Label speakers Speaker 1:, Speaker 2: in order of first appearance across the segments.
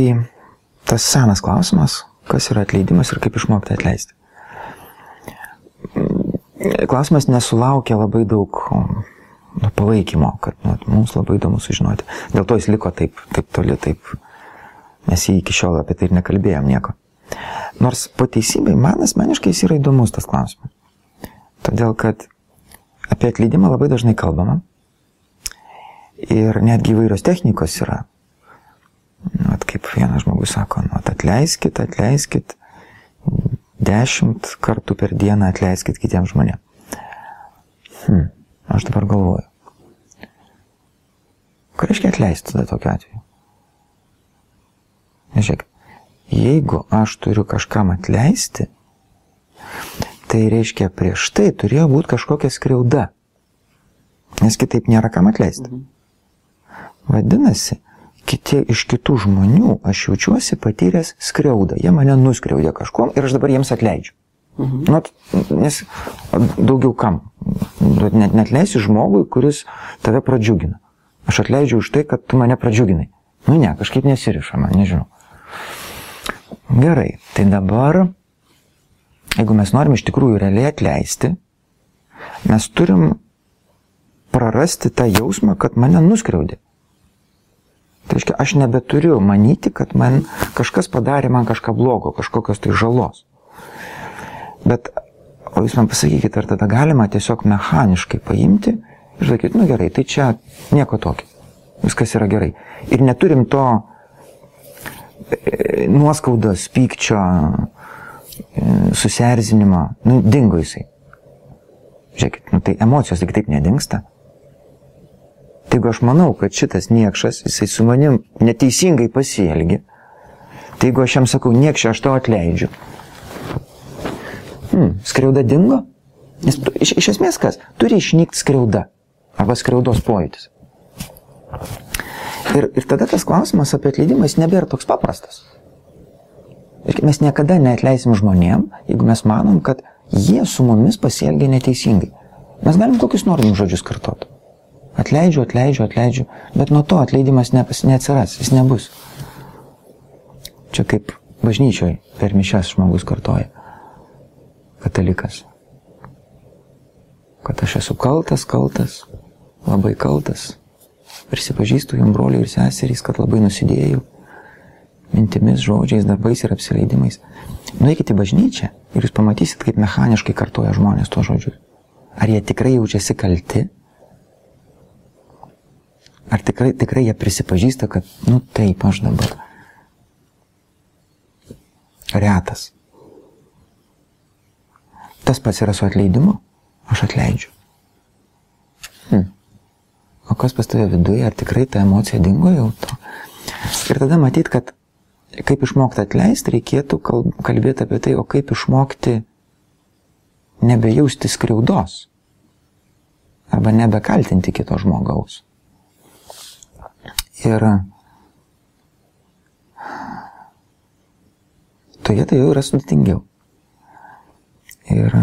Speaker 1: tai tas senas klausimas, kas yra atleidimas ir kaip išmokti atleisti. Klausimas nesulaukia labai daug nu, palaikymo, kad nu, mums labai įdomu sužinoti. Dėl to jis liko taip, taip toli, taip, mes jį iki šiol apie tai ir nekalbėjom nieko. Nors po teisybei man asmeniškai jis yra įdomus tas klausimas. Todėl, kad apie atleidimą labai dažnai kalbama ir netgi įvairios technikos yra. Nu, kaip vienas žmogus sako, nu, atleiskit, atleiskit, dešimt kartų per dieną atleiskit kitiems žmonėms. Hmm, aš dabar galvoju. Ką reiškia atleisti tada tokiu atveju? Žiūrėk, jeigu aš turiu kažkam atleisti, tai reiškia prieš tai turėjo būti kažkokia skriauda. Nes kitaip nėra kam atleisti. Mhm. Vadinasi, kiti, iš kitų žmonių aš jaučiuosi patyręs skriaudą. Jie mane nuskriaudė kažkom ir aš dabar jiems atleidžiu. Mhm. Not, nes daugiau kam. Net, net leisi žmogui, kuris tave pradžiugina. Aš atleidžiu už tai, kad tu mane pradžiuginai. Nu ne, kažkaip nesiriša man, nežinau. Gerai, tai dabar, jeigu mes norim iš tikrųjų realiai atleisti, mes turim prarasti tą jausmą, kad mane nuskriaudė. Tai reiškia, aš nebeturiu manyti, kad man kažkas padarė man kažką blogo, kažkokios tai žalos. Bet, o jūs man pasakykite, ar tada galima tiesiog mechaniškai paimti ir sakyti, nu gerai, tai čia nieko tokio. Viskas yra gerai. Ir neturim to e, nuoskaudos, pykčio, e, susierzinimo, nu, dingo jisai. Žiūrėkit, nu tai emocijos tik taip nedingsta. Tai jeigu aš manau, kad šitas niekšas, jisai su manim neteisingai pasielgi, tai jeigu aš jam sakau, niekšė, aš tau atleidžiu. Hmm, skriauda dingo? Nes tu, iš, iš esmės kas? Turi išnykti skriauda arba skriaudos pojūtis. Ir, ir tada tas klausimas apie atleidimą jis nebėra toks paprastas. Ir mes niekada neatleisim žmonėm, jeigu mes manom, kad jie su mumis pasielgia neteisingai. Mes galim kokius norim žodžius kartoti. Atleidžiu, atleidžiu, atleidžiu, bet nuo to atleidimas nepas, neatsiras, jis nebus. Čia kaip bažnyčioje per mišęs žmogus kartoja. Katalikas. Kad aš esu kaltas, kaltas, labai kaltas. Prisipažįstu jums broliai ir seserys, kad labai nusidėjau mintimis, žodžiais, darbais ir apsileidimais. Nueikite į bažnyčią ir jūs pamatysit, kaip mechaniškai kartoja žmonės tuos žodžius. Ar jie tikrai jaučiasi kalti? Ar tikrai, tikrai jie prisipažįsta, kad, nu taip, aš dabar. Retas. Tas pats yra su atleidimu. Aš atleidžiu. Hmm. O kas pas tave viduje, ar tikrai ta emocija dingo jau to? Ir tada matyt, kad kaip išmokti atleisti, reikėtų kalbėti apie tai, o kaip išmokti nebejausti skriaudos. Arba nebekaltinti kito žmogaus. Ir toje tai jau yra sudėtingiau. Ir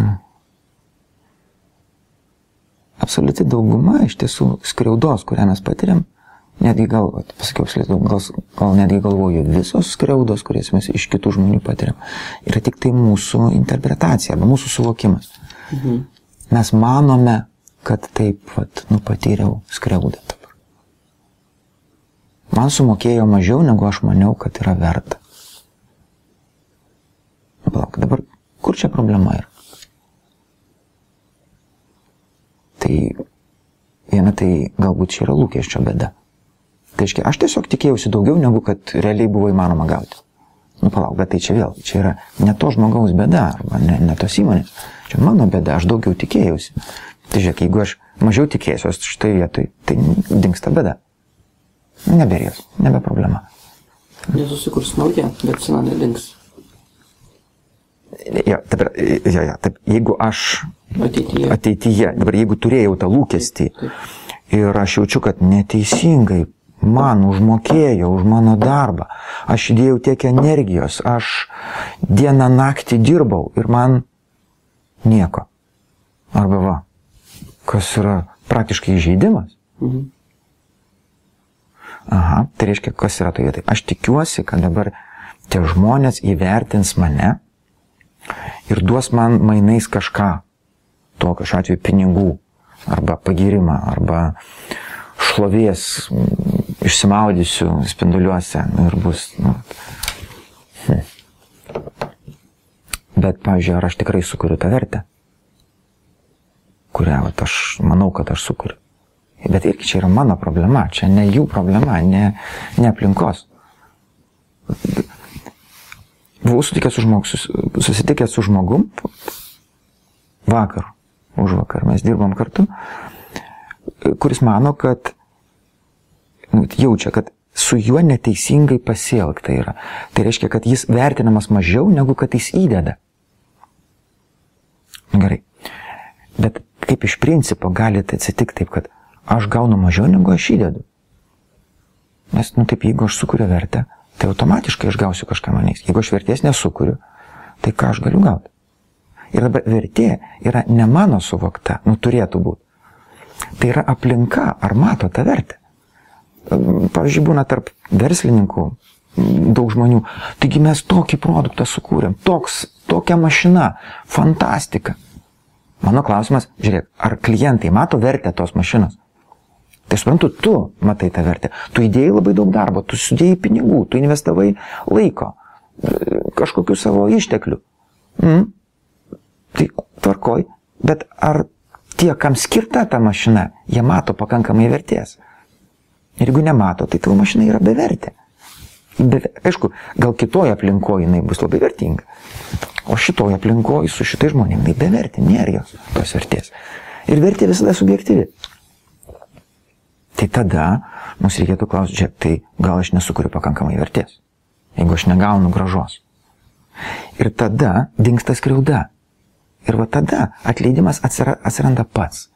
Speaker 1: absoliuti dauguma iš tiesų skriaudos, kurią mes patiriam, netgi gal, pasakiau, gal, gal netgi galvoju, visos skriaudos, kurias mes iš kitų žmonių patiriam, yra tik tai mūsų interpretacija arba mūsų suvokimas. Mhm. Mes manome, kad taip, vat, nu, patyriau skriaudą. Man sumokėjo mažiau, negu aš maniau, kad yra verta. Palauk, dabar kur čia problema yra? Tai viena tai galbūt čia yra lūkesčio bėda. Tai reiškia, aš tiesiog tikėjausi daugiau, negu kad realiai buvo įmanoma gauti. Nu, palauk, bet tai čia vėl, čia yra ne to žmogaus bėda, arba ne, ne tos įmonės. Čia mano bėda, aš daugiau tikėjausi. Tai žiūrėk, jeigu aš mažiau tikėsiuos štai vietoj, tai dinksta bėda. Neberės, nebe problema.
Speaker 2: Nesusikurs nauja, bet sena nedings.
Speaker 1: Jo, dabar, jo, jo, taip, jeigu aš
Speaker 2: ateityje.
Speaker 1: ateityje, dabar jeigu turėjau tą lūkestį taip, taip. ir aš jaučiu, kad neteisingai man užmokėjo už mano darbą, aš įdėjau tiek energijos, aš dieną naktį dirbau ir man nieko. Arba va, kas yra praktiškai žaidimas. Mhm. Aha, tai reiškia, kas yra toje vietoje. Aš tikiuosi, kad dabar tie žmonės įvertins mane ir duos man mainais kažką, to kažkuo atveju pinigų, arba pagirimą, arba šlovės, mm, išsimaudysiu spinduliuose ir bus. Nu, hm. Bet, pavyzdžiui, ar aš tikrai sukuriu tą vertę, kurią vat, aš manau, kad aš sukuriu. Bet irgi čia yra mano problema, čia ne jų problema, ne, ne aplinkos. Buvau sutikęs su žmogus, susitikęs su žmogum vakar, už vakar, mes dirbom kartu, kuris mano, kad nu, jaučia, kad su juo neteisingai pasielgta yra. Tai reiškia, kad jis vertinamas mažiau negu kad jis įdeda. Gerai. Bet kaip iš principo gali atsitikti taip, kad aš gaunu mažiau negu aš įdedu. Nes, nu taip, jeigu aš sukuriu vertę, tai automatiškai aš gausiu kažką manęs. Jeigu aš vertės nesukuriu, tai ką aš galiu gauti? Ir dabar vertė yra ne mano suvokta, nu turėtų būti. Tai yra aplinka, ar mato tą vertę. Pavyzdžiui, būna tarp verslininkų daug žmonių. Taigi mes tokį produktą sukūrėm, toks, tokia mašina, fantastika. Mano klausimas, žiūrėk, ar klientai mato vertę tos mašinos? Tai suprantu, tu matai tą vertę. Tu įdėjai labai daug darbo, tu sudėjai pinigų, tu investavai laiko, kažkokių savo išteklių. Mm. Tai tvarkoj, bet ar tie, kam skirta ta mašina, jie mato pakankamai vertės? Ir jeigu nemato, tai tavo mašina yra bevertė. Bet, aišku, gal kitoje aplinkoje jinai bus labai vertinga. O šitoje aplinkoje su šitai žmonėmis jinai bevertė, nėra jos tos vertės. Ir vertė visada subjektyvi. Tai tada mums reikėtų klausti, žiūrėk, tai gal aš nesukuriu pakankamai vertės, jeigu aš negaunu gražos. Ir tada dinksta skriauda. Ir va tada atleidimas atsiranda pats.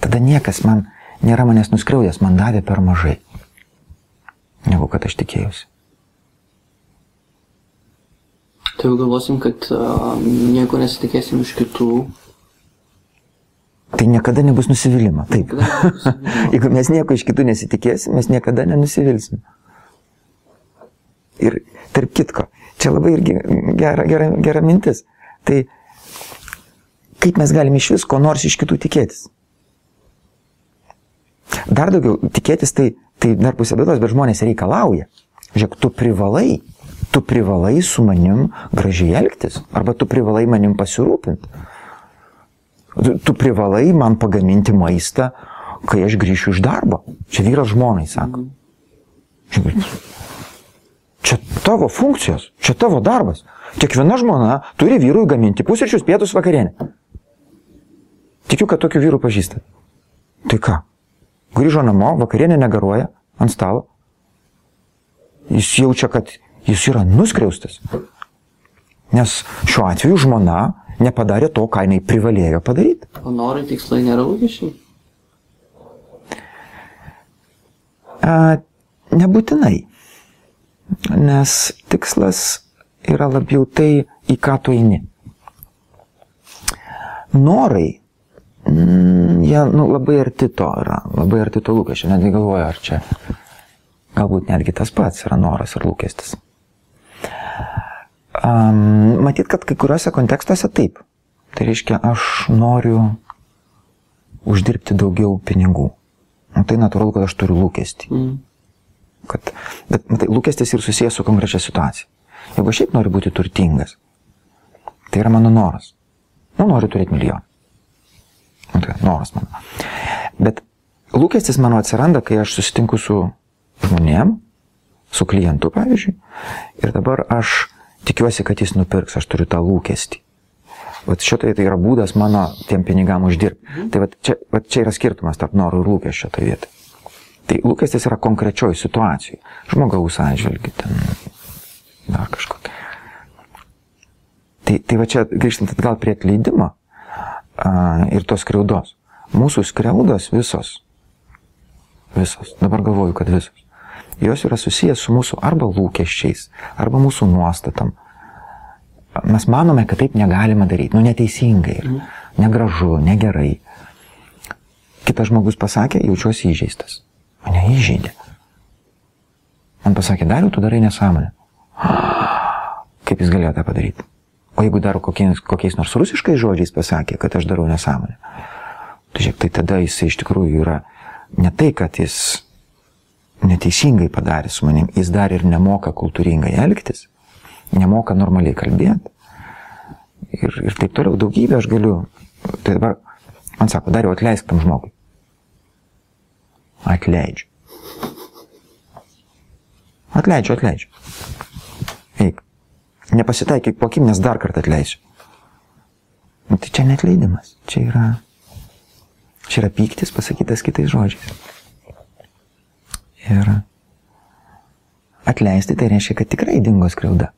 Speaker 1: Tada niekas man nėra manęs nuskriaudęs, man davė per mažai, negu kad aš tikėjausi.
Speaker 2: Tai jau galvosim, kad uh, nieko nesitikėsim iš kitų.
Speaker 1: Tai niekada nebus nusivylimą. Taip. Jeigu mes nieko iš kitų nesitikėsim, mes niekada nenusivilsim. Ir tarp kitko, čia labai irgi gera, gera, gera mintis. Tai kaip mes galime iš visko nors iš kitų tikėtis? Dar daugiau tikėtis tai, tai dar pusė bėdos, bet žmonės reikalauja. Žiūrėk, tu privalai, tu privalai su manim gražiai elgtis, arba tu privalai manim pasirūpinti. Tu, privalai man pagaminti maistą, kai aš grįšiu iš darbo. Čia vyras žmonai sako. Čia tavo funkcijos, čia tavo darbas. Kiekviena žmona turi vyrui gaminti pusryčius, pietus, vakarienę. Tikiu, kad tokių vyrų pažįstate. Tai ką? Grįžo namo, vakarienė negaruoja ant stalo. Jis jaučia, kad jis yra nuskriaustas. Nes šiuo atveju žmona nepadarė to, ką jinai privalėjo padaryti.
Speaker 2: O norai tikslai nėra lūkesčiai?
Speaker 1: Nebūtinai. Nes tikslas yra labiau tai, į ką tu eini. Norai, mm, jie nu, labai arti to yra, labai arti to lūkesčio. Netgi galvoju, ar čia galbūt netgi tas pats yra noras ir lūkestis. Um, matyt, kad kai kuriuose kontekstuose taip. Tai reiškia, aš noriu uždirbti daugiau pinigų. Nu, tai natūralu, kad aš turiu lūkestį.
Speaker 2: Mm.
Speaker 1: Kad, bet matai, lūkestis ir susijęs su konkrečia situacija. Jeigu aš šiaip noriu būti turtingas, tai yra mano noras. Nu, noriu turėti milijoną. Nu, tai noras mano. Bet lūkestis mano atsiranda, kai aš susitinku su žmonėm, su klientu, pavyzdžiui, ir dabar aš tikiuosi, kad jis nupirks, aš turiu tą lūkestį. Vat šitai tai yra būdas mano tiem pinigam uždirbti. Mhm. Tai vat čia, vat čia yra skirtumas tarp norų ir lūkesčio toje vietoje. Tai lūkestis yra konkrečioj situacijai. Žmogaus atžvilgių, ten dar kažkokia. Tai, tai va čia grįžtant atgal prie atleidimo a, ir tos skriaudos. Mūsų skriaudos visos, visos, dabar galvoju, kad visos, jos yra susijęs su mūsų arba lūkesčiais, arba mūsų nuostatom. Mes manome, kad taip negalima daryti, nu neteisingai, yra. negražu, negerai. Kitas žmogus pasakė, jaučiuosi įžeistas. Mane įžeidė. Man pasakė, dariau, tu darai nesąmonę. Kaip jis galėjo tą padaryti? O jeigu dar kokiais, kokiais nors rusiškais žodžiais pasakė, kad aš darau nesąmonę, tai žiūrėk, tai tada jis iš tikrųjų yra ne tai, kad jis neteisingai padarė su manim, jis dar ir nemoka kultūringai elgtis, nemoka normaliai kalbėti. Ir, ir taip toliau daugybę aš galiu. Tai dabar man sako, dariau atleisk tam žmogui. Atleidžiu. Atleidžiu, atleidžiu. Eik. Nepasitaikyk po akim, nes dar kartą atleisiu. Nu, tai čia netleidimas. Čia yra, čia yra pyktis pasakytas kitais žodžiais. Ir atleisti tai reiškia, kad tikrai dingo skriauda.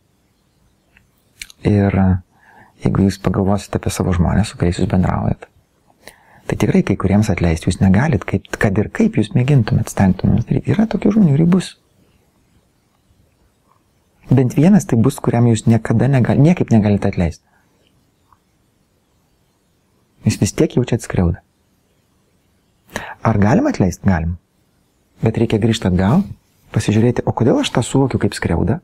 Speaker 1: Ir jeigu jūs pagalvosite apie savo žmonės, su kuriais jūs bendraujat, tai tikrai kai kuriems atleisti jūs negalit, kaip, kad ir kaip jūs mėgintumėt, stengtumėt daryti. Yra tokių žmonių ir bus. Bent vienas tai bus, kuriam jūs niekada negal, niekaip negalite atleisti. Jūs vis tiek jaučiat skriaudą. Ar galim atleisti? Galim. Bet reikia grįžti atgal, pasižiūrėti, o kodėl aš tą suvokiu kaip skriaudą?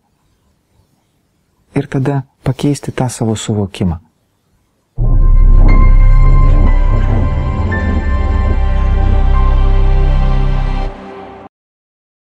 Speaker 1: Ir tada pakeisti tą savo suvokimą.